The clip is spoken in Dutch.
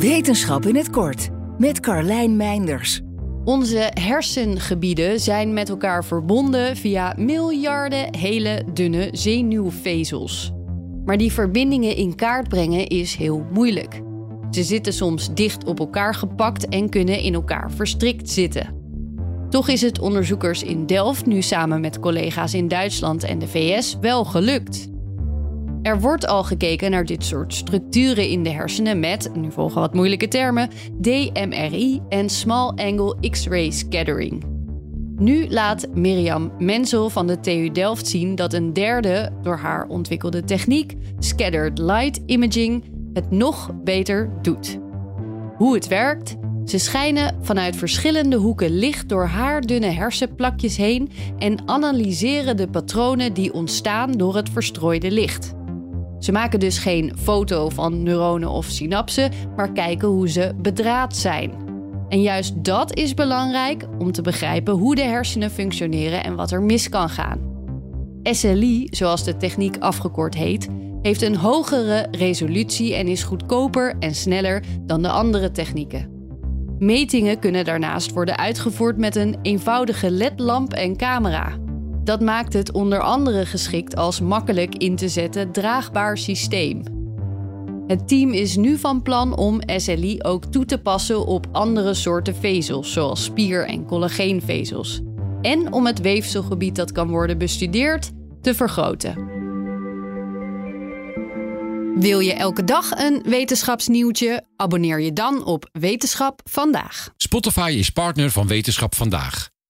Wetenschap in het kort met Carlijn Meinders. Onze hersengebieden zijn met elkaar verbonden via miljarden hele dunne zenuwvezels. Maar die verbindingen in kaart brengen is heel moeilijk. Ze zitten soms dicht op elkaar gepakt en kunnen in elkaar verstrikt zitten. Toch is het onderzoekers in Delft nu samen met collega's in Duitsland en de VS wel gelukt. Er wordt al gekeken naar dit soort structuren in de hersenen met, nu volgen wat moeilijke termen, DMRI en Small Angle X-ray Scattering. Nu laat Mirjam Menzel van de TU Delft zien dat een derde, door haar ontwikkelde techniek, Scattered Light Imaging, het nog beter doet. Hoe het werkt? Ze schijnen vanuit verschillende hoeken licht door haardunne hersenplakjes heen en analyseren de patronen die ontstaan door het verstrooide licht. Ze maken dus geen foto van neuronen of synapsen, maar kijken hoe ze bedraad zijn. En juist dat is belangrijk om te begrijpen hoe de hersenen functioneren en wat er mis kan gaan. SLI, zoals de techniek afgekort heet, heeft een hogere resolutie en is goedkoper en sneller dan de andere technieken. Metingen kunnen daarnaast worden uitgevoerd met een eenvoudige LED-lamp en camera. Dat maakt het onder andere geschikt als makkelijk in te zetten draagbaar systeem. Het team is nu van plan om SLI ook toe te passen op andere soorten vezels, zoals spier- en collageenvezels. En om het weefselgebied dat kan worden bestudeerd te vergroten. Wil je elke dag een wetenschapsnieuwtje? Abonneer je dan op Wetenschap vandaag. Spotify is partner van Wetenschap vandaag.